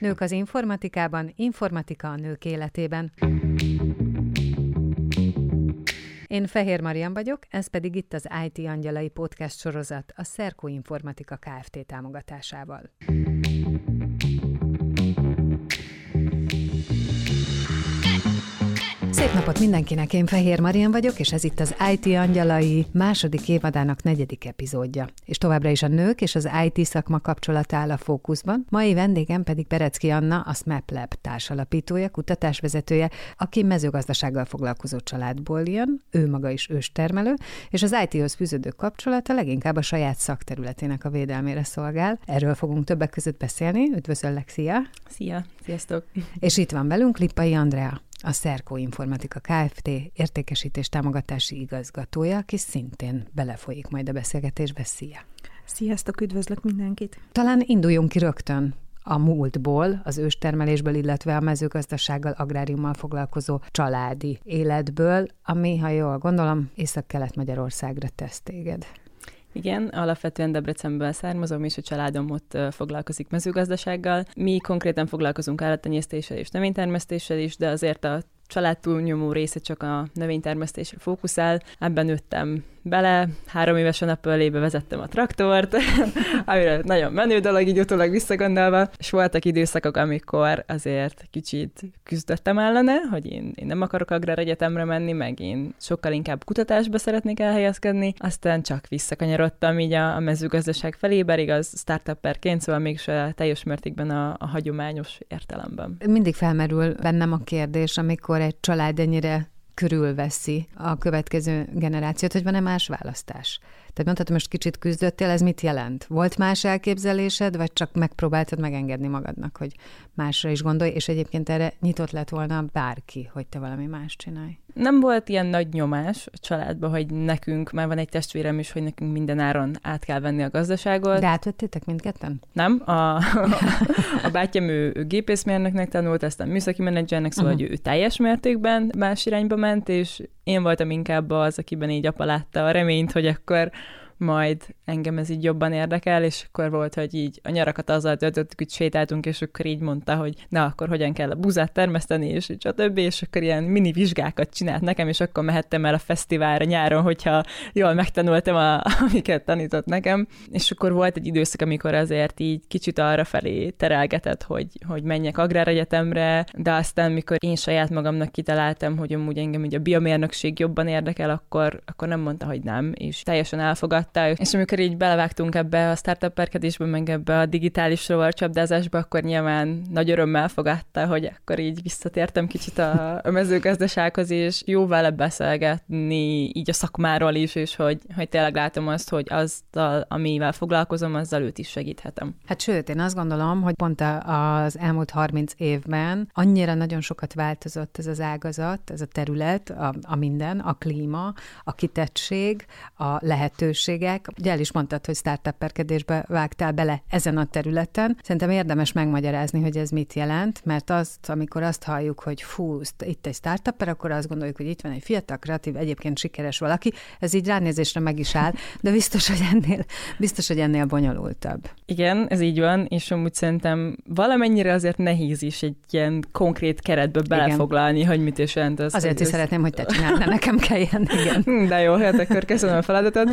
Nők az informatikában, informatika a nők életében. Én Fehér Marian vagyok, ez pedig itt az IT Angyalai Podcast sorozat a Szerkó Informatika Kft. támogatásával. Szép napot mindenkinek, én Fehér Marian vagyok, és ez itt az IT Angyalai második évadának negyedik epizódja. És továbbra is a nők és az IT szakma kapcsolata áll a fókuszban. Mai vendégem pedig Perecki Anna, a SMAP Lab társalapítója, kutatásvezetője, aki mezőgazdasággal foglalkozó családból jön, ő maga is őstermelő, és az IT-hoz fűződő kapcsolata leginkább a saját szakterületének a védelmére szolgál. Erről fogunk többek között beszélni. Üdvözöllek, szia! Szia, sziasztok! És itt van velünk Lippai Andrea, a Szerkó Informatika Kft. értékesítés támogatási igazgatója, aki szintén belefolyik majd a beszélgetésbe. Szia! Sziasztok, üdvözlök mindenkit! Talán induljunk ki rögtön a múltból, az őstermelésből, illetve a mezőgazdasággal, agráriummal foglalkozó családi életből, ami, ha jól gondolom, Észak-Kelet-Magyarországra tesz téged. Igen, alapvetően Debrecenből származom, és a családom ott foglalkozik mezőgazdasággal. Mi konkrétan foglalkozunk állattenyésztéssel és növénytermesztéssel is, de azért a család túlnyomó része csak a növénytermesztésre fókuszál. Ebben nőttem bele, három évesen a pölébe vezettem a traktort, amire nagyon menő dolog, így utólag visszagondolva, és voltak időszakok, amikor azért kicsit küzdöttem ellene, hogy én, én nem akarok agrár egyetemre menni, meg én sokkal inkább kutatásba szeretnék elhelyezkedni, aztán csak visszakanyarodtam így a, a mezőgazdaság felé, bár igaz startupperként, szóval még teljes mértékben a, a hagyományos értelemben. Mindig felmerül bennem a kérdés, amikor egy család ennyire körülveszi a következő generációt, hogy van-e más választás. Tehát mondtad, most kicsit küzdöttél, ez mit jelent? Volt más elképzelésed, vagy csak megpróbáltad megengedni magadnak, hogy másra is gondolj, és egyébként erre nyitott lett volna bárki, hogy te valami más csinálj? Nem volt ilyen nagy nyomás a családban, hogy nekünk, már van egy testvérem is, hogy nekünk minden áron át kell venni a gazdaságot. De átvettétek mindketten? Nem. A, a bátyám ő, ő gépészmérnöknek tanult, aztán műszaki menedzsernek, szóval uh-huh. ő teljes mértékben más irányba ment, és én voltam inkább az, akiben így apa látta a reményt, hogy akkor majd engem ez így jobban érdekel, és akkor volt, hogy így a nyarakat azzal töltöttük, hogy sétáltunk, és akkor így mondta, hogy na, akkor hogyan kell a buzát termeszteni, és a többi, és akkor ilyen mini vizsgákat csinált nekem, és akkor mehettem el a fesztiválra nyáron, hogyha jól megtanultam, a, amiket tanított nekem. És akkor volt egy időszak, amikor azért így kicsit arra felé terelgetett, hogy, hogy menjek agráregyetemre, de aztán, mikor én saját magamnak kitaláltam, hogy amúgy engem ugye a biomérnökség jobban érdekel, akkor, akkor nem mondta, hogy nem, és teljesen elfogadt támogatta, és amikor így belevágtunk ebbe a startupperkedésbe, meg ebbe a digitális rovarcsapdázásba, akkor nyilván nagy örömmel fogadta, hogy akkor így visszatértem kicsit a, a mezőgazdasághoz, és jó vele beszélgetni így a szakmáról is, és hogy, hogy tényleg látom azt, hogy azzal, amivel foglalkozom, azzal őt is segíthetem. Hát sőt, én azt gondolom, hogy pont az elmúlt 30 évben annyira nagyon sokat változott ez az ágazat, ez a terület, a, a minden, a klíma, a kitettség, a lehetőség, lehetőségek. Ugye el is mondtad, hogy startupperkedésbe vágtál bele ezen a területen. Szerintem érdemes megmagyarázni, hogy ez mit jelent, mert azt, amikor azt halljuk, hogy fú, itt egy startupper, akkor azt gondoljuk, hogy itt van egy fiatal, kreatív, egyébként sikeres valaki, ez így ránézésre meg is áll, de biztos, hogy ennél, biztos, hogy ennél bonyolultabb. Igen, ez így van, és amúgy szerintem valamennyire azért nehéz is egy ilyen konkrét keretbe belefoglalni, igen. hogy mit is jelent ez. Azért is szeretném, hogy te csinálnál, nekem kelljen, igen. De jó, hát akkor köszönöm a feladatot.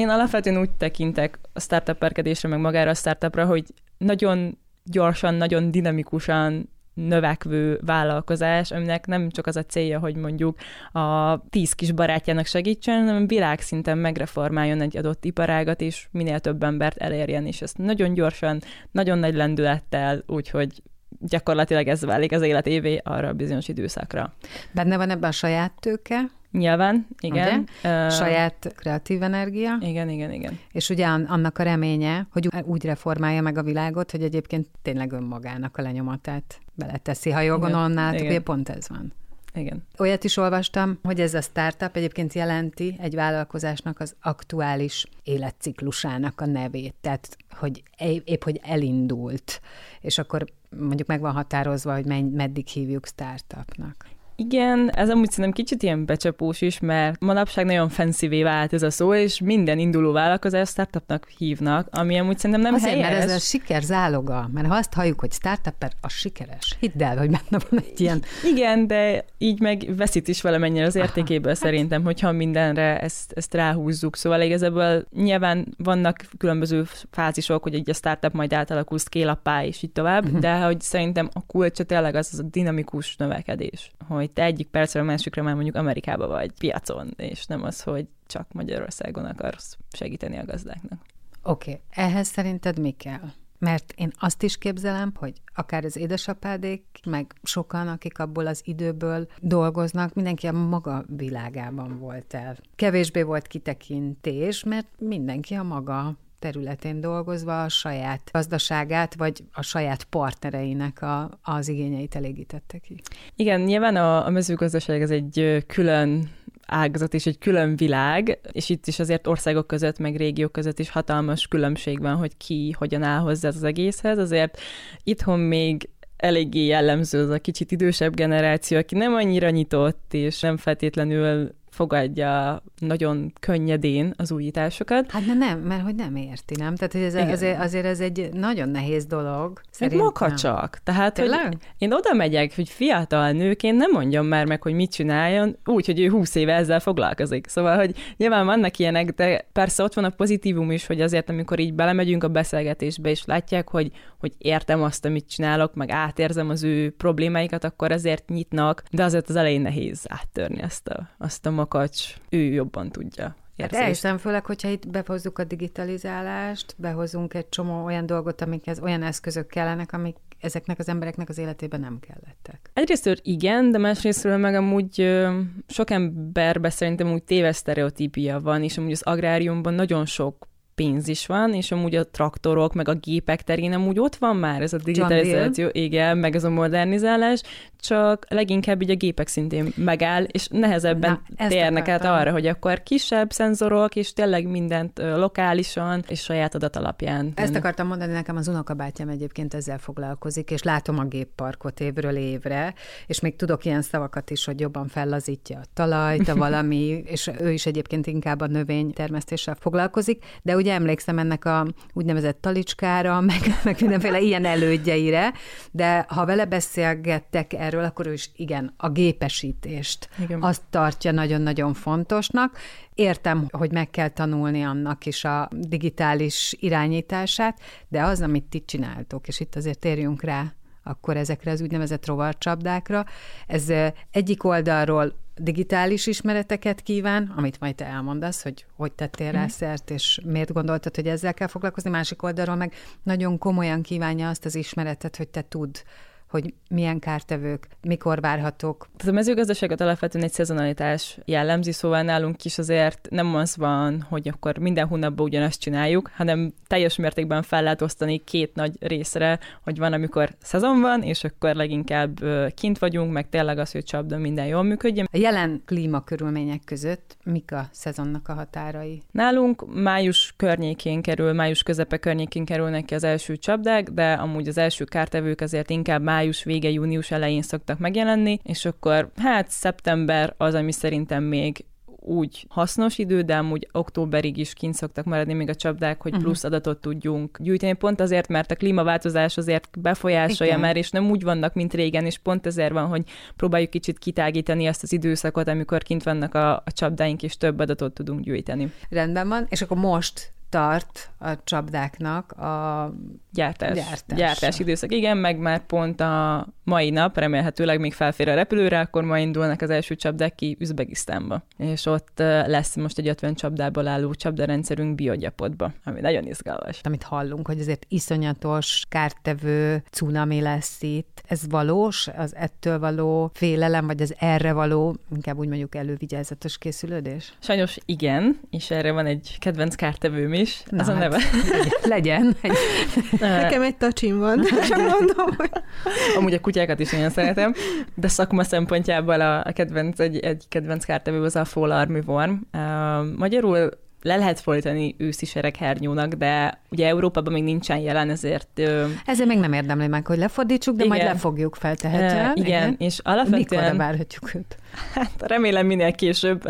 Én alapvetően úgy tekintek a startupperkedésre, meg magára a startupra, hogy nagyon gyorsan, nagyon dinamikusan növekvő vállalkozás, aminek nem csak az a célja, hogy mondjuk a tíz kis barátjának segítsen, hanem világszinten megreformáljon egy adott iparágat, és minél több embert elérjen, és ezt nagyon gyorsan, nagyon nagy lendülettel, úgyhogy gyakorlatilag ez válik az élet évé arra a bizonyos időszakra. Benne van ebben a saját tőke? Nyilván, igen. Ugye? Uh, Saját kreatív energia. Igen, igen, igen. És ugye annak a reménye, hogy úgy reformálja meg a világot, hogy egyébként tényleg önmagának a lenyomatát beleteszi. Ha jól gondolom, nálatok pont ez van. Igen. Olyat is olvastam, hogy ez a startup egyébként jelenti egy vállalkozásnak az aktuális életciklusának a nevét. Tehát, hogy épp, hogy elindult, és akkor mondjuk meg van határozva, hogy meddig hívjuk startupnak. Igen, ez amúgy szerintem kicsit ilyen becsapós is, mert manapság nagyon fancy vált ez a szó, és minden induló vállalkozás startupnak hívnak, ami amúgy szerintem nem Azért, helyes. mert ez a siker záloga, mert ha azt halljuk, hogy startup az sikeres, hidd el, hogy benne van egy ilyen... Igen, de így meg veszít is valamennyire az értékéből Aha. szerintem, hogyha mindenre ezt, ezt ráhúzzuk. Szóval igazából nyilván vannak különböző fázisok, hogy egy a startup majd átalakul scale és így tovább, uh-huh. de hogy szerintem a kulcsa tényleg az, az a dinamikus növekedés, hogy te egyik percre a másikra már mondjuk Amerikába vagy piacon, és nem az, hogy csak Magyarországon akarsz segíteni a gazdáknak. Oké, okay. ehhez szerinted mi kell? Mert én azt is képzelem, hogy akár az édesapádék, meg sokan, akik abból az időből dolgoznak, mindenki a maga világában volt el. Kevésbé volt kitekintés, mert mindenki a maga területén dolgozva a saját gazdaságát, vagy a saját partnereinek a, az igényeit elégítette ki. Igen, nyilván a, a mezőgazdaság ez egy külön ágazat és egy külön világ, és itt is azért országok között, meg régiók között is hatalmas különbség van, hogy ki hogyan áll hozzá az egészhez. Azért itthon még eléggé jellemző az a kicsit idősebb generáció, aki nem annyira nyitott, és nem feltétlenül fogadja nagyon könnyedén az újításokat. Hát de nem, mert hogy nem érti, nem? Tehát hogy ez azért, azért ez egy nagyon nehéz dolog. Szerintem. makacsak. Tehát, Tényleg? hogy én oda megyek, hogy fiatal nőként nem mondjam már meg, hogy mit csináljon, úgy, hogy ő húsz éve ezzel foglalkozik. Szóval, hogy nyilván vannak ilyenek, de persze ott van a pozitívum is, hogy azért, amikor így belemegyünk a beszélgetésbe, és látják, hogy, hogy értem azt, amit csinálok, meg átérzem az ő problémáikat, akkor azért nyitnak, de azért az elején nehéz áttörni azt a, azt a makacs, ő jobban tudja. Hát elhiszem főleg, hogyha itt behozzuk a digitalizálást, behozunk egy csomó olyan dolgot, amikhez olyan eszközök kellenek, amik ezeknek az embereknek az életében nem kellettek. Egyrésztről igen, de másrésztről meg amúgy sok emberben szerintem úgy téves sztereotípia van, és amúgy az agráriumban nagyon sok pénz is van, és amúgy a traktorok, meg a gépek terén amúgy ott van már ez a digitalizáció, igen, meg ez a modernizálás, csak leginkább így a gépek szintén megáll, és nehezebben Na, térnek át arra, hogy akkor kisebb szenzorok, és tényleg mindent lokálisan és saját adat alapján. Ezt akartam mondani, nekem az unokabátyám egyébként ezzel foglalkozik, és látom a gépparkot évről évre, és még tudok ilyen szavakat is, hogy jobban fellazítja a talajt, a valami, és ő is egyébként inkább a növénytermesztéssel foglalkozik, de ugye emlékszem ennek a úgynevezett talicskára, meg, meg mindenféle ilyen elődjeire, de ha vele beszélgettek erről, akkor ő is igen, a gépesítést igen. azt tartja nagyon-nagyon fontosnak. Értem, hogy meg kell tanulni annak is a digitális irányítását, de az, amit ti csináltok, és itt azért térjünk rá akkor ezekre az úgynevezett rovarcsapdákra. Ez egyik oldalról digitális ismereteket kíván, amit majd te elmondasz, hogy hogy tettél rá mhm. szert, és miért gondoltad, hogy ezzel kell foglalkozni, másik oldalról meg nagyon komolyan kívánja azt az ismeretet, hogy te tud hogy milyen kártevők, mikor várhatók. Tehát a mezőgazdaságot alapvetően egy szezonalitás jellemzi, szóval nálunk is azért nem az van, hogy akkor minden hónapban ugyanazt csináljuk, hanem teljes mértékben fel lehet osztani két nagy részre, hogy van, amikor szezon van, és akkor leginkább kint vagyunk, meg tényleg az, hogy csapda minden jól működjön. A jelen klímakörülmények között mik a szezonnak a határai? Nálunk május környékén kerül, május közepe környékén kerülnek ki az első csapdák, de amúgy az első kártevők azért inkább május május vége, június elején szoktak megjelenni, és akkor hát szeptember az, ami szerintem még úgy hasznos idő, de amúgy októberig is kint szoktak maradni még a csapdák, hogy mhm. plusz adatot tudjunk gyűjteni, pont azért, mert a klímaváltozás azért befolyásolja Igen. már, és nem úgy vannak, mint régen, és pont ezért van, hogy próbáljuk kicsit kitágítani azt az időszakot, amikor kint vannak a, a csapdáink, és több adatot tudunk gyűjteni. Rendben van, és akkor most tart a csapdáknak a gyártás, gyártás. gyártás időszak. Igen, meg már pont a mai nap, remélhetőleg még felfér a repülőre, akkor ma indulnak az első csapdák ki Üzbegisztánba. És ott lesz most egy 50 csapdából álló csapdarendszerünk biogyapotba, ami nagyon izgalmas. Amit hallunk, hogy azért iszonyatos kártevő cunami lesz itt. Ez valós? Az ettől való félelem, vagy az erre való, inkább úgy mondjuk elővigyázatos készülődés? Sajnos igen, és erre van egy kedvenc kártevőm is. Na, hát, a neve. Legyen. Egy... Nekem egy tacsim van, csak mondom, hogy... Amúgy a kutyákat is nagyon szeretem, de szakma szempontjából a, a kedvenc, egy, egy kedvenc kártevő az a Fall Army Worm. Uh, magyarul le lehet folytani őszi sereghernyónak, de ugye Európában még nincsen jelen, ezért... Ezért még nem érdemli meg, hogy lefordítsuk, de igen. majd lefogjuk feltehetően. igen, igen, és alapvetően... Mikor várhatjuk őt? Hát remélem minél később,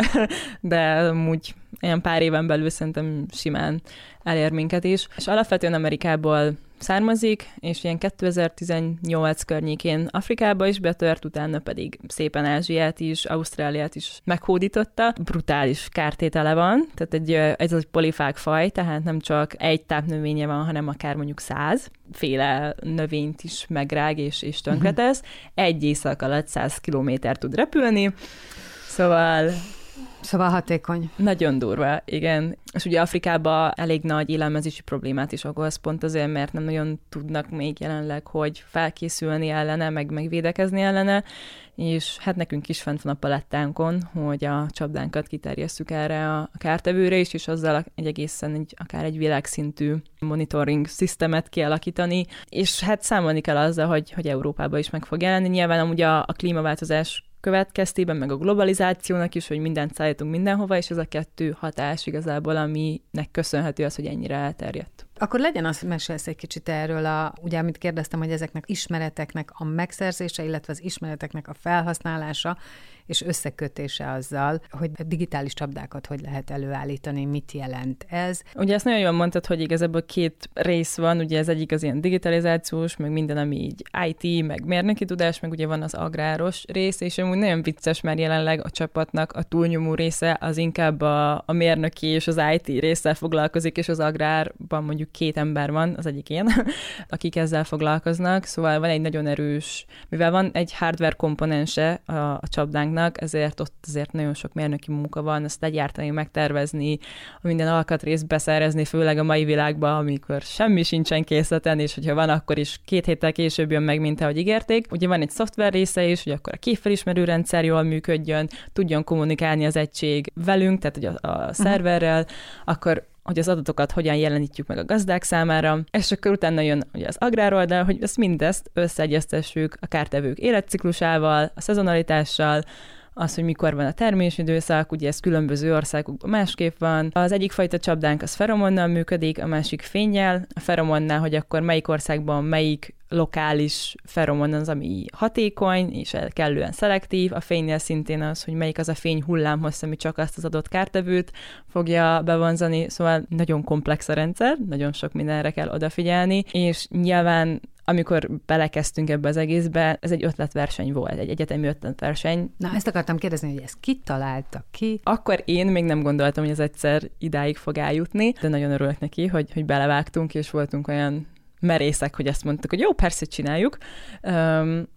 de úgy ilyen pár éven belül szerintem simán elér minket is. És alapvetően Amerikából származik, és ilyen 2018 környékén Afrikába is betört, utána pedig szépen Ázsiát is, Ausztráliát is meghódította. Brutális kártétele van, tehát egy, ez egy polifák faj, tehát nem csak egy tápnövénye van, hanem akár mondjuk száz féle növényt is megrág és, és tönkretesz. Egy éjszak alatt 100 kilométer tud repülni, Szóval Szóval hatékony. Nagyon durva, igen. És ugye Afrikában elég nagy élelmezési problémát is okoz, pont azért, mert nem nagyon tudnak még jelenleg, hogy felkészülni ellene, meg megvédekezni ellene, és hát nekünk is fent van a palettánkon, hogy a csapdánkat kiterjesszük erre a kártevőre is, és azzal egy egészen egy, akár egy világszintű monitoring szisztemet kialakítani, és hát számolni kell azzal, hogy, hogy Európában is meg fog jelenni. Nyilván amúgy a, a klímaváltozás következtében, meg a globalizációnak is, hogy mindent szállítunk mindenhova, és ez a kettő hatás igazából, aminek köszönhető az, hogy ennyire elterjedt. Akkor legyen az, mesélsz egy kicsit erről, a, ugye amit kérdeztem, hogy ezeknek ismereteknek a megszerzése, illetve az ismereteknek a felhasználása, és összekötése azzal, hogy digitális csapdákat hogy lehet előállítani, mit jelent ez. Ugye ezt nagyon jól mondtad, hogy igazából két rész van, ugye ez egyik az ilyen digitalizációs, meg minden, ami így IT, meg mérnöki tudás, meg ugye van az agráros rész, és amúgy nagyon vicces, mert jelenleg a csapatnak a túlnyomó része az inkább a, a mérnöki és az IT résszel foglalkozik, és az agrárban mondjuk két ember van, az egyik én, akik ezzel foglalkoznak, szóval van egy nagyon erős, mivel van egy hardware komponense a, a csapdánknak, ezért ott azért nagyon sok mérnöki munka van, ezt legyártani, megtervezni, minden alkatrészt beszerezni, főleg a mai világban, amikor semmi sincsen készleten, és hogyha van, akkor is két héttel később jön meg, mint ahogy ígérték. Ugye van egy szoftver része is, hogy akkor a képfelismerő rendszer jól működjön, tudjon kommunikálni az egység velünk, tehát hogy a, a szerverrel, akkor hogy az adatokat hogyan jelenítjük meg a gazdák számára, és akkor utána jön ugye az agrároldal, hogy ezt mindezt összeegyeztessük a kártevők életciklusával, a szezonalitással, az, hogy mikor van a termésidőszak, ugye ez különböző országokban másképp van. Az egyik fajta csapdánk az feromonnal működik, a másik fényjel. A feromonnál, hogy akkor melyik országban melyik lokális feromon az, ami hatékony és kellően szelektív, a fénynél szintén az, hogy melyik az a fény hullámhossz, ami csak azt az adott kártevőt fogja bevonzani, szóval nagyon komplex a rendszer, nagyon sok mindenre kell odafigyelni, és nyilván amikor belekezdtünk ebbe az egészbe, ez egy ötletverseny volt, egy egyetemi ötletverseny. Na, ezt akartam kérdezni, hogy ezt ki találta ki? Akkor én még nem gondoltam, hogy ez egyszer idáig fog eljutni, de nagyon örülök neki, hogy, hogy belevágtunk, és voltunk olyan merészek, hogy ezt mondtuk, hogy jó, persze csináljuk. Um,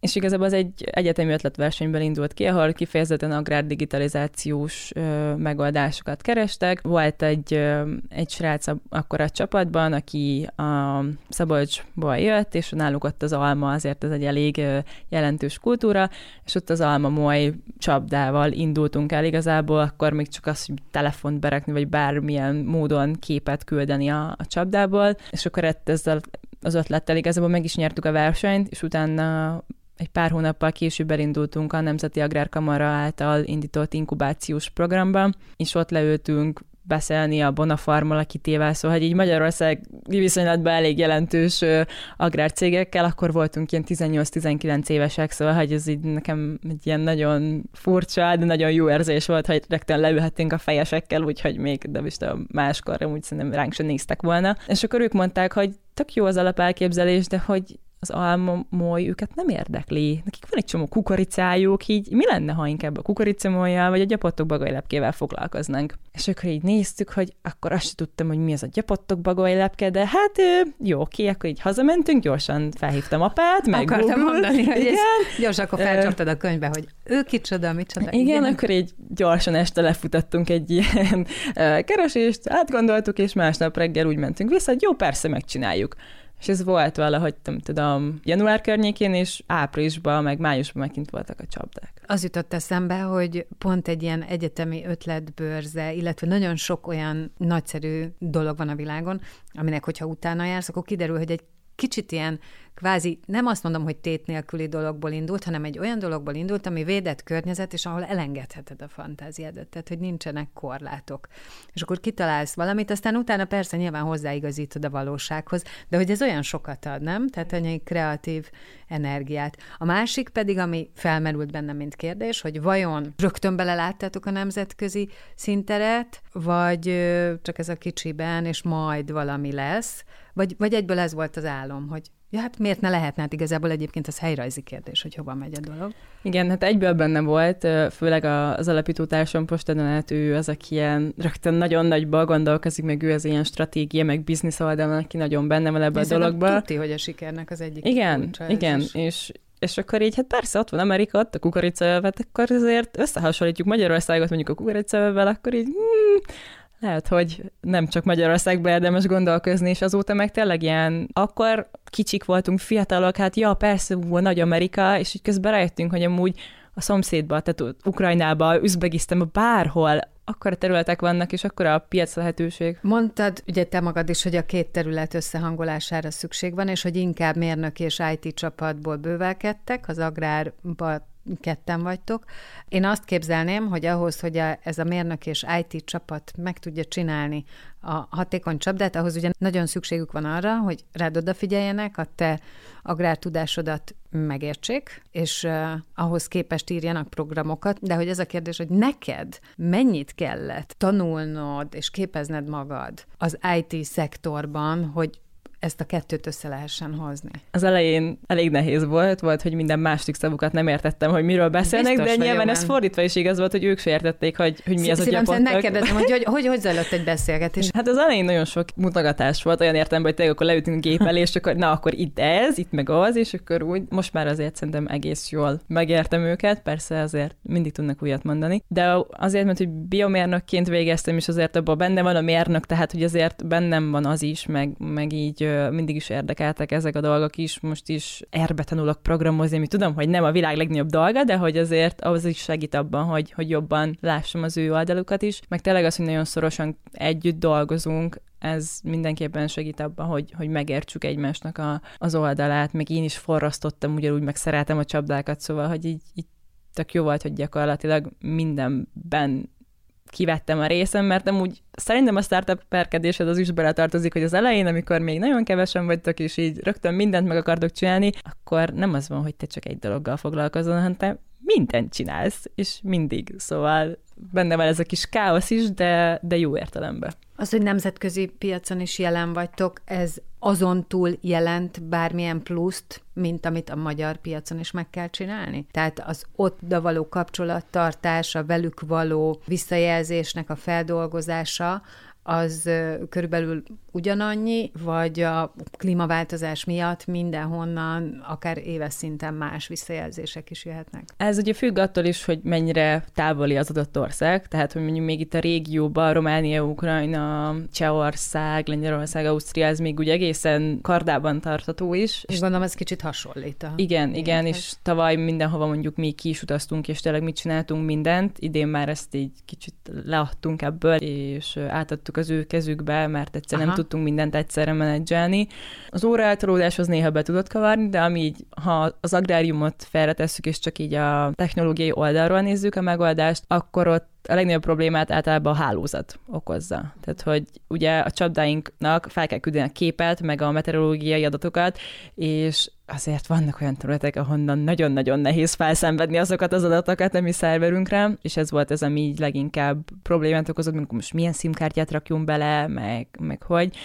és igazából az egy egyetemi ötletversenyből indult ki, ahol kifejezetten agrárdigitalizációs ö, megoldásokat kerestek. Volt egy, ö, egy srác akkor a csapatban, aki a Szabolcsból jött, és náluk ott az alma, azért ez egy elég ö, jelentős kultúra, és ott az alma moly csapdával indultunk el igazából, akkor még csak az, hogy telefont berekni, vagy bármilyen módon képet küldeni a, a csapdából, és akkor ezzel az ötlettel igazából meg is nyertük a versenyt, és utána egy pár hónappal később elindultunk a Nemzeti Agrárkamara által indított inkubációs programba, és ott leültünk beszélni a Bonafarmal, akitével, szóval, hogy így Magyarország viszonylatban elég jelentős agrárcégekkel, akkor voltunk ilyen 18-19 évesek, szóval, hogy ez így nekem egy ilyen nagyon furcsa, de nagyon jó érzés volt, hogy rögtön leülhettünk a fejesekkel, úgyhogy még, de is a máskor úgy szerintem ránk sem néztek volna. És akkor ők mondták, hogy tök jó az alapelképzelés, de hogy az almamoly őket nem érdekli. Nekik van egy csomó kukoricájuk, így mi lenne, ha inkább a kukoricamolya vagy a gyapottok bagajlepkével foglalkoznánk. És akkor így néztük, hogy akkor azt sem tudtam, hogy mi az a gyapottok bagajlepke, de hát jó, oké, akkor így hazamentünk, gyorsan felhívtam apát, meg Akartam Google. mondani, hogy igen. gyorsan akkor felcsaptad a könyvbe, hogy ő kicsoda, micsoda. Igen, igen, akkor így gyorsan este lefutottunk egy ilyen keresést, átgondoltuk, és másnap reggel úgy mentünk vissza, hogy jó, persze megcsináljuk. És ez volt valahogy, nem tudom, január környékén, és áprilisban, meg májusban megint voltak a csapdák. Az jutott eszembe, hogy pont egy ilyen egyetemi ötletbőrze, illetve nagyon sok olyan nagyszerű dolog van a világon, aminek, hogyha utána jársz, akkor kiderül, hogy egy kicsit ilyen kvázi nem azt mondom, hogy tét nélküli dologból indult, hanem egy olyan dologból indult, ami védett környezet, és ahol elengedheted a fantáziádat, tehát hogy nincsenek korlátok. És akkor kitalálsz valamit, aztán utána persze nyilván hozzáigazítod a valósághoz, de hogy ez olyan sokat ad, nem? Tehát egy kreatív energiát. A másik pedig, ami felmerült bennem, mint kérdés, hogy vajon rögtön beleláttátok a nemzetközi szinteret, vagy csak ez a kicsiben, és majd valami lesz, vagy, vagy egyből ez volt az álom, hogy Ja, hát miért ne lehetne? Hát igazából egyébként az helyrajzi kérdés, hogy hova megy a dolog. Igen, hát egyből benne volt, főleg az alapító társam Postadonet, ő az, aki ilyen rögtön nagyon nagyba gondolkozik, meg ő az ilyen stratégia, meg biznisz oldalon, aki nagyon benne van ebbe a dologba. Tudti, hogy a sikernek az egyik Igen, kulcsa, igen, is. és és akkor így, hát persze, ott van Amerika, ott a kukoricaövet, akkor azért összehasonlítjuk Magyarországot mondjuk a kukoricaövel, akkor így hmm, lehet, hogy nem csak Magyarországban érdemes gondolkozni, és azóta meg tényleg ilyen, akkor kicsik voltunk, fiatalok, hát ja, persze, ú, nagy Amerika, és így közben rájöttünk, hogy amúgy a szomszédba, tehát Ukrajnába, Üzbegisztánba, bárhol akkor a területek vannak, és akkor a piac lehetőség. Mondtad ugye te magad is, hogy a két terület összehangolására szükség van, és hogy inkább mérnök és IT csapatból bővelkedtek, az agrárba ketten vagytok. Én azt képzelném, hogy ahhoz, hogy a, ez a mérnök és IT csapat meg tudja csinálni a hatékony csapdát, ahhoz ugye nagyon szükségük van arra, hogy rád odafigyeljenek, a te agrártudásodat megértsék, és uh, ahhoz képest írjanak programokat, de hogy ez a kérdés, hogy neked mennyit kellett tanulnod és képezned magad az IT szektorban, hogy ezt a kettőt össze lehessen hozni. Az elején elég nehéz volt, volt, hogy minden másik szavukat nem értettem, hogy miről beszélnek, Biztos de nyilván ez fordítva is igaz volt, hogy ők se értették, hogy, hogy mi az, hogy gyakorlatilag. megkérdezem, hogy hogy, hogy hogy zajlott egy beszélgetés. Hát az elején nagyon sok mutogatás volt, olyan értelemben, hogy tényleg akkor leütünk gép elé, és akkor na, akkor itt ez, itt meg az, és akkor úgy, most már azért szerintem egész jól megértem őket, persze azért mindig tudnak újat mondani, de azért, mert hogy biomérnökként végeztem, és azért abban benne van a mérnök, tehát hogy azért bennem van az is, meg, meg így mindig is érdekeltek ezek a dolgok is, most is erbe tanulok programozni, ami tudom, hogy nem a világ legnagyobb dolga, de hogy azért az is segít abban, hogy, hogy jobban lássam az ő oldalukat is, meg tényleg az, hogy nagyon szorosan együtt dolgozunk, ez mindenképpen segít abban, hogy, hogy megértsük egymásnak a, az oldalát, meg én is forrasztottam ugyanúgy, meg szeretem a csapdákat, szóval, hogy így, így tök jó volt, hogy gyakorlatilag mindenben kivettem a részem, mert amúgy szerintem a startup perkedésed az is beletartozik, hogy az elején, amikor még nagyon kevesen vagytok, és így rögtön mindent meg akartok csinálni, akkor nem az van, hogy te csak egy dologgal foglalkozol, hanem te mindent csinálsz, és mindig. Szóval benne van ez a kis káosz is, de, de jó értelemben. Az, hogy nemzetközi piacon is jelen vagytok, ez azon túl jelent bármilyen pluszt, mint amit a magyar piacon is meg kell csinálni? Tehát az ott való kapcsolattartás, a velük való visszajelzésnek a feldolgozása, az körülbelül ugyanannyi, vagy a klímaváltozás miatt mindenhonnan, akár éves szinten más visszajelzések is jöhetnek? Ez ugye függ attól is, hogy mennyire távoli az adott ország, tehát hogy mondjuk még itt a régióban, Románia, Ukrajna, Csehország, Lengyelország, Ausztria, ez még ugye egészen kardában tartható is. És gondolom ez kicsit hasonlít a Igen, igen, és tavaly mindenhova mondjuk mi ki is utaztunk, és tényleg mit csináltunk mindent, idén már ezt így kicsit leadtunk ebből, és átadtuk az ő kezükbe, mert egyszer nem tudtunk mindent egyszerre menedzselni. Az óraeltolódás az néha be tudott kavarni, de ami így, ha az agráriumot felretesszük, és csak így a technológiai oldalról nézzük a megoldást, akkor ott a legnagyobb problémát általában a hálózat okozza. Tehát, hogy ugye a csapdáinknak fel kell küldeni a képet, meg a meteorológiai adatokat, és azért vannak olyan területek, ahonnan nagyon-nagyon nehéz felszenvedni azokat az adatokat a mi szerverünkre, és ez volt ez, ami így leginkább problémát okozott, mint most milyen szimkártyát rakjunk bele, meg, meg hogy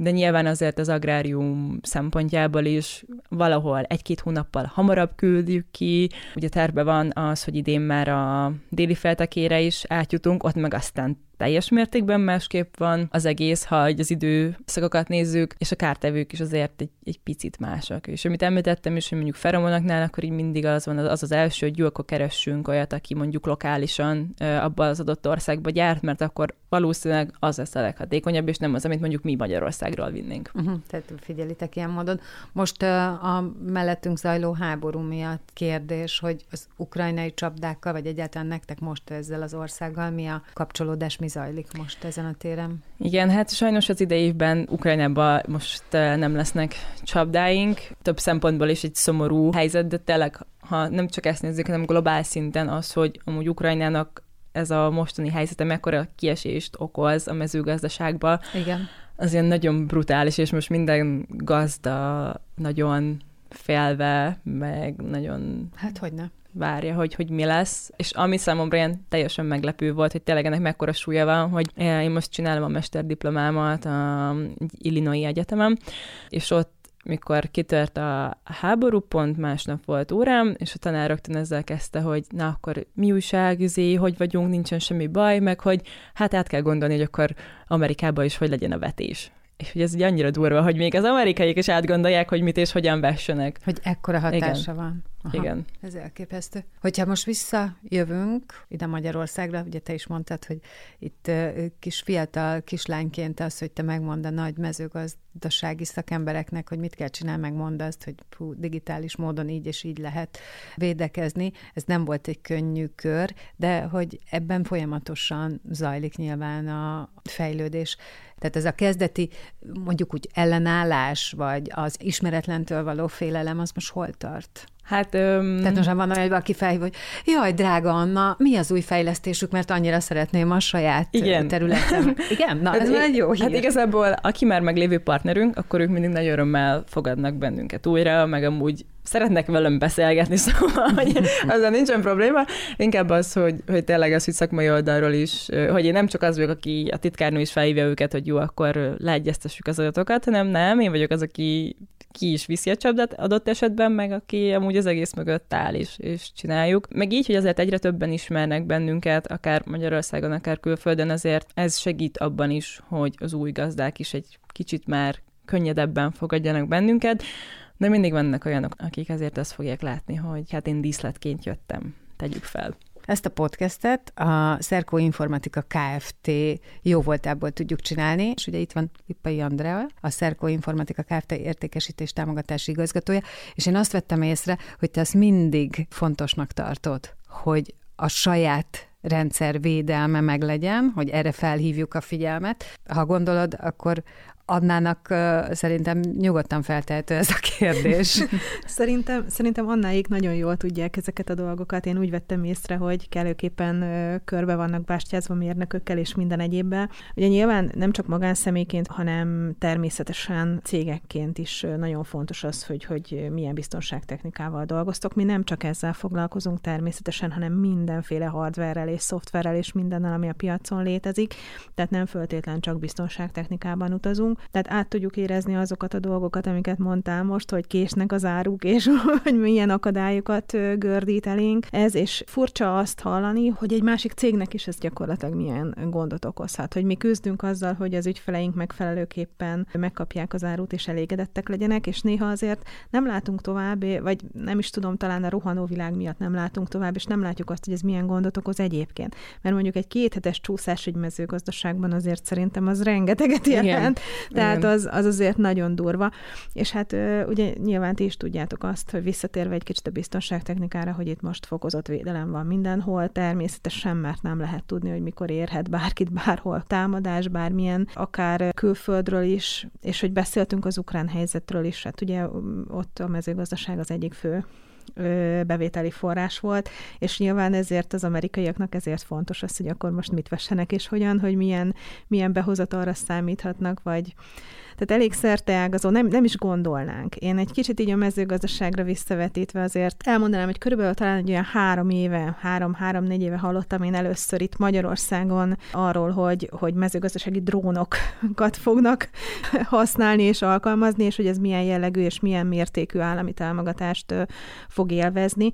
de nyilván azért az agrárium szempontjából is valahol egy-két hónappal hamarabb küldjük ki. Ugye terve van az, hogy idén már a déli feltekére is átjutunk, ott meg aztán teljes mértékben másképp van az egész, ha az időszakokat nézzük, és a kártevők is azért egy, egy picit másak. És amit említettem is, hogy mondjuk feromonoknál, akkor így mindig az van, az az első, hogy jó, akkor keressünk olyat, aki mondjuk lokálisan abban az adott országba gyárt, mert akkor valószínűleg az lesz a leghatékonyabb, és nem az, amit mondjuk mi Magyarországról vinnénk. Uh-huh, tehát figyelitek ilyen módon. Most a mellettünk zajló háború miatt kérdés, hogy az ukrajnai csapdákkal, vagy egyáltalán nektek most ezzel az országgal mi a kapcsolódás, mi zajlik most ezen a téren. Igen, hát sajnos az idei évben Ukrajnában most nem lesznek csapdáink. Több szempontból is egy szomorú helyzet, de tényleg, ha nem csak ezt nézzük, hanem globál szinten az, hogy amúgy Ukrajnának ez a mostani helyzete mekkora kiesést okoz a mezőgazdaságba. Igen. Az ilyen nagyon brutális, és most minden gazda nagyon félve, meg nagyon... Hát hogy ne várja, hogy, hogy mi lesz. És ami számomra ilyen teljesen meglepő volt, hogy tényleg ennek mekkora súlya van, hogy én most csinálom a mesterdiplomámat a Illinois Egyetemem, és ott mikor kitört a háború, pont másnap volt órám, és a tanár rögtön ezzel kezdte, hogy na akkor mi újság, üzé, hogy vagyunk, nincsen semmi baj, meg hogy hát át kell gondolni, hogy akkor Amerikában is hogy legyen a vetés. És hogy ez ugye annyira durva, hogy még az amerikaiak is átgondolják, hogy mit és hogyan vessenek. Hogy ekkora hatása Igen. van. Aha, Igen. Ez elképesztő. Hogyha most visszajövünk ide Magyarországra, ugye te is mondtad, hogy itt kis fiatal kislányként az, hogy te megmond a nagy mezőgazdasági szakembereknek, hogy mit kell csinálni, megmond azt, hogy fú, digitális módon így és így lehet védekezni. Ez nem volt egy könnyű kör, de hogy ebben folyamatosan zajlik nyilván a fejlődés. Tehát ez a kezdeti, mondjuk úgy ellenállás, vagy az ismeretlentől való félelem, az most hol tart? Hát, öm... Tehát most van hogy valaki felhív, hogy jaj, drága Anna, mi az új fejlesztésük, mert annyira szeretném a saját Igen. területem. Igen? Na, ez hát, már egy jó hír. Hát igazából, aki már meglévő partnerünk, akkor ők mindig nagy örömmel fogadnak bennünket újra, meg amúgy szeretnek velem beszélgetni, szóval hogy azzal nincsen probléma. Inkább az, hogy, hogy tényleg az, hogy szakmai oldalról is, hogy én nem csak az vagyok, aki a titkárnő is felhívja őket, hogy jó, akkor leegyeztessük az adatokat, hanem nem, én vagyok az, aki ki is viszi a csapdát adott esetben, meg aki amúgy az egész mögött áll is, és csináljuk. Meg így, hogy azért egyre többen ismernek bennünket, akár Magyarországon, akár külföldön, azért ez segít abban is, hogy az új gazdák is egy kicsit már könnyedebben fogadjanak bennünket, de mindig vannak olyanok, akik azért azt fogják látni, hogy hát én díszletként jöttem, tegyük fel. Ezt a podcastet a Szerkó Informatika Kft. jó voltából tudjuk csinálni, és ugye itt van Lippai Andrea, a Szerkó Informatika Kft. értékesítés támogatási igazgatója, és én azt vettem észre, hogy te ezt mindig fontosnak tartod, hogy a saját rendszer védelme meglegyen, hogy erre felhívjuk a figyelmet. Ha gondolod, akkor Adnának szerintem nyugodtan feltehető ez a kérdés. szerintem, szerintem Annáig nagyon jól tudják ezeket a dolgokat. Én úgy vettem észre, hogy kellőképpen körbe vannak bástyázva mérnökökkel és minden egyébben. Ugye nyilván nem csak magánszemélyként, hanem természetesen cégekként is nagyon fontos az, hogy, hogy milyen biztonságtechnikával dolgoztok. Mi nem csak ezzel foglalkozunk természetesen, hanem mindenféle hardverrel és szoftverrel és mindennel, ami a piacon létezik. Tehát nem föltétlen csak biztonságtechnikában utazunk. Tehát át tudjuk érezni azokat a dolgokat, amiket mondtál most, hogy késnek az áruk, és hogy milyen akadályokat gördít elénk. Ez, és furcsa azt hallani, hogy egy másik cégnek is ez gyakorlatilag milyen gondot okozhat. Hogy mi küzdünk azzal, hogy az ügyfeleink megfelelőképpen megkapják az árut, és elégedettek legyenek, és néha azért nem látunk tovább, vagy nem is tudom, talán a rohanó világ miatt nem látunk tovább, és nem látjuk azt, hogy ez milyen gondot okoz egyébként. Mert mondjuk egy kéthetes csúszás egy mezőgazdaságban azért szerintem az rengeteget jelent. Tehát az, az azért nagyon durva. És hát ugye nyilván ti is tudjátok azt, hogy visszatérve egy kicsit a biztonságtechnikára, hogy itt most fokozott védelem van mindenhol, természetesen, mert nem lehet tudni, hogy mikor érhet bárkit bárhol támadás, bármilyen, akár külföldről is, és hogy beszéltünk az ukrán helyzetről is, hát ugye ott a mezőgazdaság az egyik fő bevételi forrás volt, és nyilván ezért az amerikaiaknak ezért fontos az, hogy akkor most mit vessenek, és hogyan, hogy milyen, milyen behozatalra számíthatnak, vagy tehát elég szerteágazó, nem, nem is gondolnánk. Én egy kicsit így a mezőgazdaságra visszavetítve azért elmondanám, hogy körülbelül talán egy olyan három éve, három-három-négy éve hallottam én először itt Magyarországon arról, hogy, hogy mezőgazdasági drónokat fognak használni és alkalmazni, és hogy ez milyen jellegű és milyen mértékű állami támogatást fog élvezni.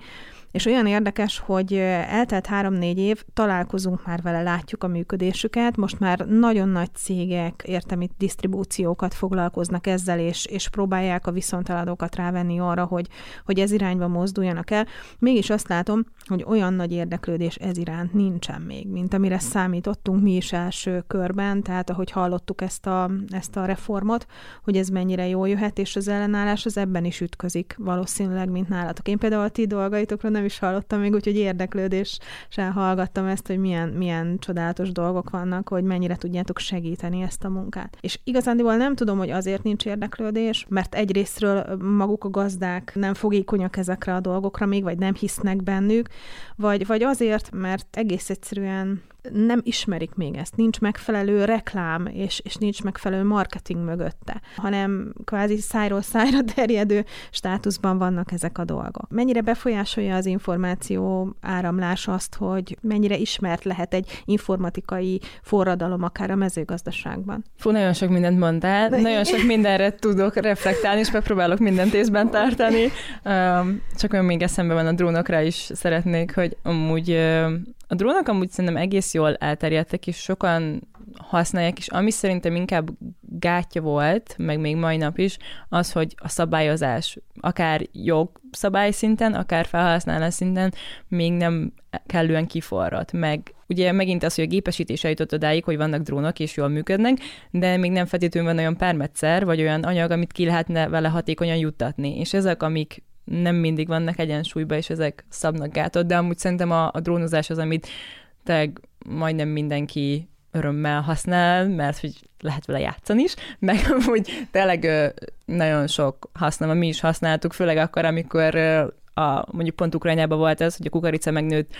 És olyan érdekes, hogy eltelt három-négy év, találkozunk már vele, látjuk a működésüket, most már nagyon nagy cégek, értem itt disztribúciókat foglalkoznak ezzel, és, és próbálják a viszonteladókat rávenni arra, hogy, hogy ez irányba mozduljanak el. Mégis azt látom, hogy olyan nagy érdeklődés ez iránt nincsen még, mint amire számítottunk mi is első körben, tehát ahogy hallottuk ezt a, ezt a reformot, hogy ez mennyire jól jöhet, és az ellenállás az ebben is ütközik valószínűleg, mint nálatok. Én például a ti dolgaitokra nem is hallottam még, úgyhogy érdeklődéssel hallgattam ezt, hogy milyen, milyen csodálatos dolgok vannak, hogy mennyire tudjátok segíteni ezt a munkát. És igazándiból nem tudom, hogy azért nincs érdeklődés, mert egyrésztről maguk a gazdák nem fogékonyak ezekre a dolgokra még, vagy nem hisznek bennük, vagy, vagy azért, mert egész egyszerűen nem ismerik még ezt, nincs megfelelő reklám, és, és nincs megfelelő marketing mögötte, hanem kvázi szájról szájra terjedő státuszban vannak ezek a dolgok. Mennyire befolyásolja az információ áramlás azt, hogy mennyire ismert lehet egy informatikai forradalom akár a mezőgazdaságban? Fú, nagyon sok mindent mondtál, nagyon sok mindenre tudok reflektálni, és megpróbálok mindent észben tartani. Csak olyan még eszembe van a drónokra is szeretnék, hogy amúgy a drónok amúgy szerintem egész jól elterjedtek, és sokan használják, és ami szerintem inkább gátja volt, meg még mai nap is, az, hogy a szabályozás akár jogszabály szinten, akár felhasználás szinten még nem kellően kiforrott, meg ugye megint az, hogy a gépesítés eljutott odáig, hogy vannak drónok és jól működnek, de még nem feltétlenül van olyan permetszer, vagy olyan anyag, amit ki lehetne vele hatékonyan juttatni. És ezek, amik nem mindig vannak egyensúlyban, és ezek szabnak gátot, de amúgy szerintem a, a drónozás az, amit te majdnem mindenki örömmel használ, mert hogy lehet vele játszani is, meg amúgy tényleg nagyon sok haszna, mi is használtuk, főleg akkor, amikor a, mondjuk pont Ukrajnában volt ez, hogy a kukorica megnőtt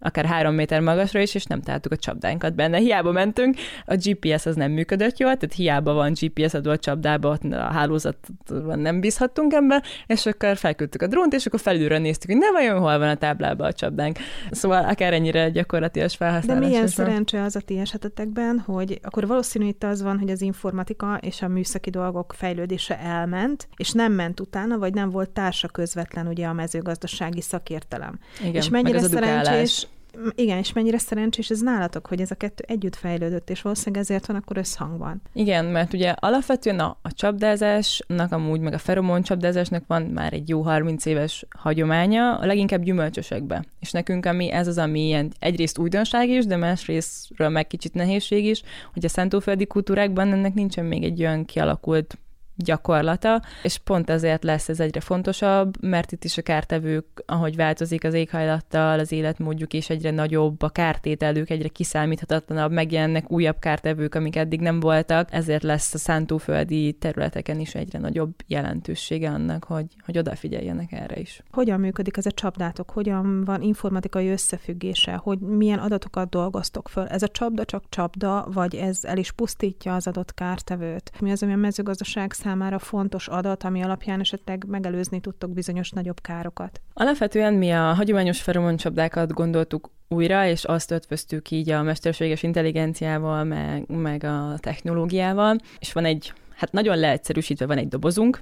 akár három méter magasra is, és nem találtuk a csapdánkat benne. Hiába mentünk, a GPS az nem működött jól, tehát hiába van GPS a csapdába, ott a hálózatban nem bízhattunk ebbe, és akkor felküldtük a drónt, és akkor felülről néztük, hogy ne vajon hol van a táblában a csapdánk. Szóval akár ennyire gyakorlatilag felhasználás. De milyen szerencse az a ti esetetekben, hogy akkor valószínű itt az van, hogy az informatika és a műszaki dolgok fejlődése elment, és nem ment utána, vagy nem volt társa közvetlen ugye a mezőgazdasági szakértelem. Igen, és mennyire szerencsés, igen, és mennyire szerencsés ez nálatok, hogy ez a kettő együtt fejlődött, és valószínűleg ezért van akkor összhangban. Igen, mert ugye alapvetően a, a csapdázásnak, amúgy meg a feromon csapdázásnak van már egy jó 30 éves hagyománya, a leginkább gyümölcsösekbe. És nekünk ami ez az, ami ilyen egyrészt újdonság is, de másrésztről meg kicsit nehézség is, hogy a szántóföldi kultúrákban ennek nincsen még egy olyan kialakult gyakorlata, és pont ezért lesz ez egyre fontosabb, mert itt is a kártevők, ahogy változik az éghajlattal, az életmódjuk és egyre nagyobb a kártételük, egyre kiszámíthatatlanabb, megjelennek újabb kártevők, amik eddig nem voltak, ezért lesz a szántóföldi területeken is egyre nagyobb jelentősége annak, hogy, hogy odafigyeljenek erre is. Hogyan működik ez a csapdátok? Hogyan van informatikai összefüggése? Hogy milyen adatokat dolgoztok föl? Ez a csapda csak csapda, vagy ez el is pusztítja az adott kártevőt? Mi az, ami a mezőgazdaság számára fontos adat, ami alapján esetleg megelőzni tudtok bizonyos nagyobb károkat? Alapvetően mi a hagyományos feromoncsapdákat gondoltuk újra, és azt ötvöztük így a mesterséges intelligenciával, meg, meg a technológiával, és van egy hát nagyon leegyszerűsítve van egy dobozunk,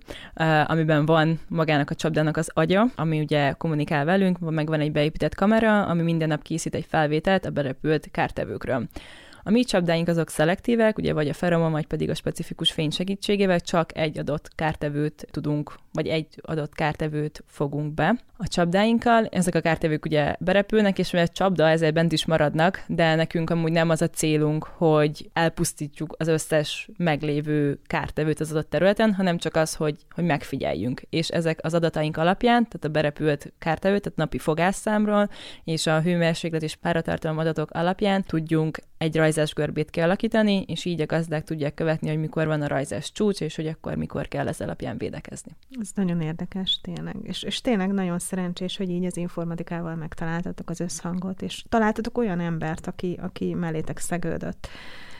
amiben van magának a csapdának az agya, ami ugye kommunikál velünk, meg van egy beépített kamera, ami minden nap készít egy felvételt a berepült kártevőkről. A mi csapdáink azok szelektívek, ugye vagy a feromon, vagy pedig a specifikus fény segítségével csak egy adott kártevőt tudunk, vagy egy adott kártevőt fogunk be a csapdáinkkal. Ezek a kártevők ugye berepülnek, és mert csapda, ezért bent is maradnak, de nekünk amúgy nem az a célunk, hogy elpusztítjuk az összes meglévő kártevőt az adott területen, hanem csak az, hogy, hogy megfigyeljünk. És ezek az adataink alapján, tehát a berepült kártevőt, tehát napi fogásszámról, és a hőmérséklet és páratartalom adatok alapján tudjunk egy rajzás görbét kialakítani, és így a gazdák tudják követni, hogy mikor van a rajzás csúcs, és hogy akkor mikor kell ez alapján védekezni. Ez nagyon érdekes, tényleg. És, és tényleg nagyon szerencsés, hogy így az informatikával megtaláltatok az összhangot, és találtatok olyan embert, aki, aki mellétek szegődött.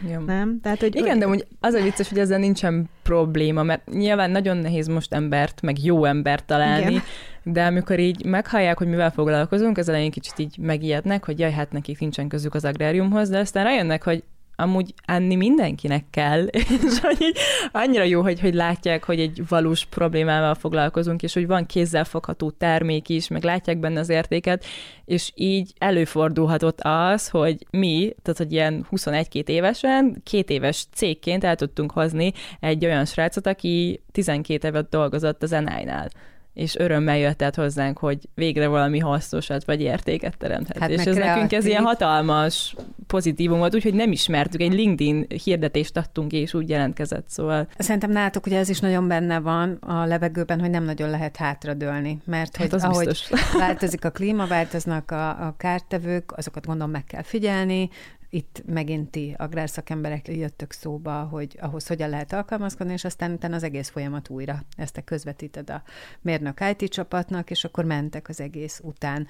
Igen. Nem? Tehát, hogy, Igen, de úgy az a vicces, hogy ezzel nincsen probléma, mert nyilván nagyon nehéz most embert, meg jó embert találni, Igen. de amikor így meghallják, hogy mivel foglalkozunk, az elején kicsit így megijednek, hogy jaj, hát nekik nincsen közük az agráriumhoz, de aztán rájönnek, hogy amúgy enni mindenkinek kell, és hogy annyira jó, hogy, hogy látják, hogy egy valós problémával foglalkozunk, és hogy van kézzelfogható termék is, meg látják benne az értéket, és így előfordulhatott az, hogy mi, tehát hogy ilyen 21-2 évesen, két éves cégként el tudtunk hozni egy olyan srácot, aki 12 évet dolgozott az NI-nál és örömmel jött át hozzánk, hogy végre valami hasznosat vagy értéket teremthet. Hát és ez nekünk ez kreatív. ilyen hatalmas pozitívum volt, úgyhogy nem ismertük, egy LinkedIn hirdetést adtunk, és úgy jelentkezett, szóval Szerintem nálatok ugye ez is nagyon benne van a levegőben, hogy nem nagyon lehet hátradőlni, mert hogy hát ahogy biztos. változik a klíma, változnak a, a kártevők, azokat gondolom meg kell figyelni, itt megint ti agrárszakemberek jöttök szóba, hogy ahhoz hogyan lehet alkalmazkodni, és aztán utána az egész folyamat újra. Ezt te közvetíted a mérnök IT csapatnak, és akkor mentek az egész után.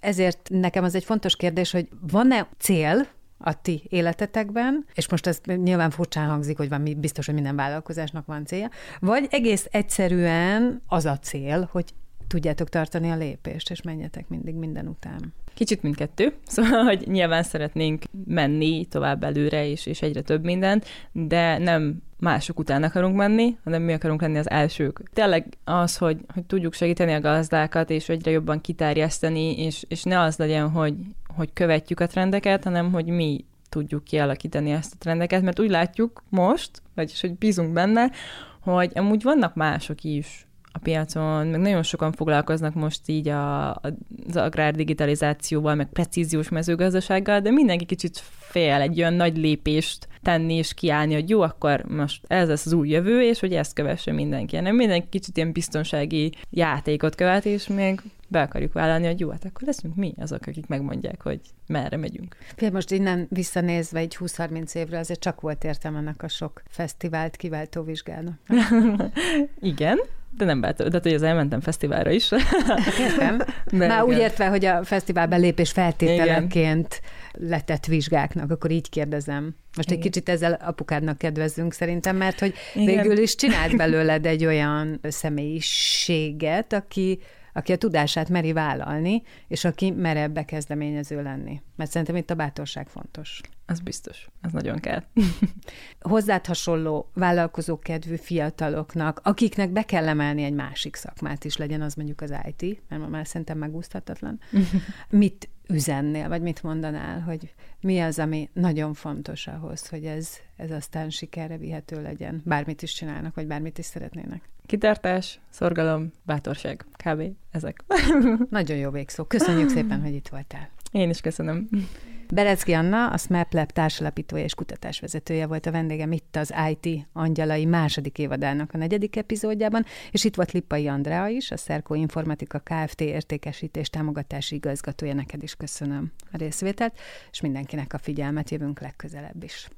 Ezért nekem az egy fontos kérdés, hogy van-e cél, a ti életetekben, és most ez nyilván furcsán hangzik, hogy van, biztos, hogy minden vállalkozásnak van célja, vagy egész egyszerűen az a cél, hogy tudjátok tartani a lépést, és menjetek mindig minden után. Kicsit mindkettő, szóval, hogy nyilván szeretnénk menni tovább előre, és, és egyre több mindent, de nem mások után akarunk menni, hanem mi akarunk lenni az elsők. Tényleg az, hogy, hogy tudjuk segíteni a gazdákat, és egyre jobban kiterjeszteni, és, és ne az legyen, hogy, hogy követjük a trendeket, hanem hogy mi tudjuk kialakítani ezt a trendeket, mert úgy látjuk most, vagyis hogy bízunk benne, hogy amúgy vannak mások is, a piacon, meg nagyon sokan foglalkoznak most így a, az agrár digitalizációval, meg precíziós mezőgazdasággal, de mindenki kicsit fél egy olyan nagy lépést tenni és kiállni, hogy jó, akkor most ez lesz az új jövő, és hogy ezt kövesse mindenki. Nem mindenki kicsit ilyen biztonsági játékot követ, és még be akarjuk vállalni, hogy jó, hát akkor leszünk mi azok, akik megmondják, hogy merre megyünk. Fé, most innen visszanézve egy 20-30 évre azért csak volt értelme ennek a sok fesztivált kiváltó vizsgának. Igen, de nem váltó, de hogy az elmentem fesztiválra is. Értem. De Már úgy igen. értve, hogy a fesztivál belépés feltételeként letett vizsgáknak, akkor így kérdezem. Most egy Igen. kicsit ezzel apukádnak kedvezzünk szerintem, mert hogy Igen. végül is csinált belőled egy olyan személyiséget, aki, aki a tudását meri vállalni, és aki merebb kezdeményező lenni. Mert szerintem itt a bátorság fontos. Az biztos, ez nagyon kell. hozzád hasonló vállalkozókedvű fiataloknak, akiknek be kell emelni egy másik szakmát is, legyen az mondjuk az IT, mert ma már szerintem megúszhatatlan. mit üzennél, vagy mit mondanál, hogy mi az, ami nagyon fontos ahhoz, hogy ez, ez aztán sikerre vihető legyen, bármit is csinálnak, vagy bármit is szeretnének. Kitartás, szorgalom, bátorság. Kb. ezek. Nagyon jó végszó. Köszönjük szépen, hogy itt voltál. Én is köszönöm. Berecki Anna, a SMAP Lab társalapítója és kutatásvezetője volt a vendégem itt az IT Angyalai második évadának a negyedik epizódjában, és itt volt Lippai Andrea is, a Szerkó Informatika Kft. értékesítés támogatási igazgatója. Neked is köszönöm a részvételt, és mindenkinek a figyelmet jövünk legközelebb is.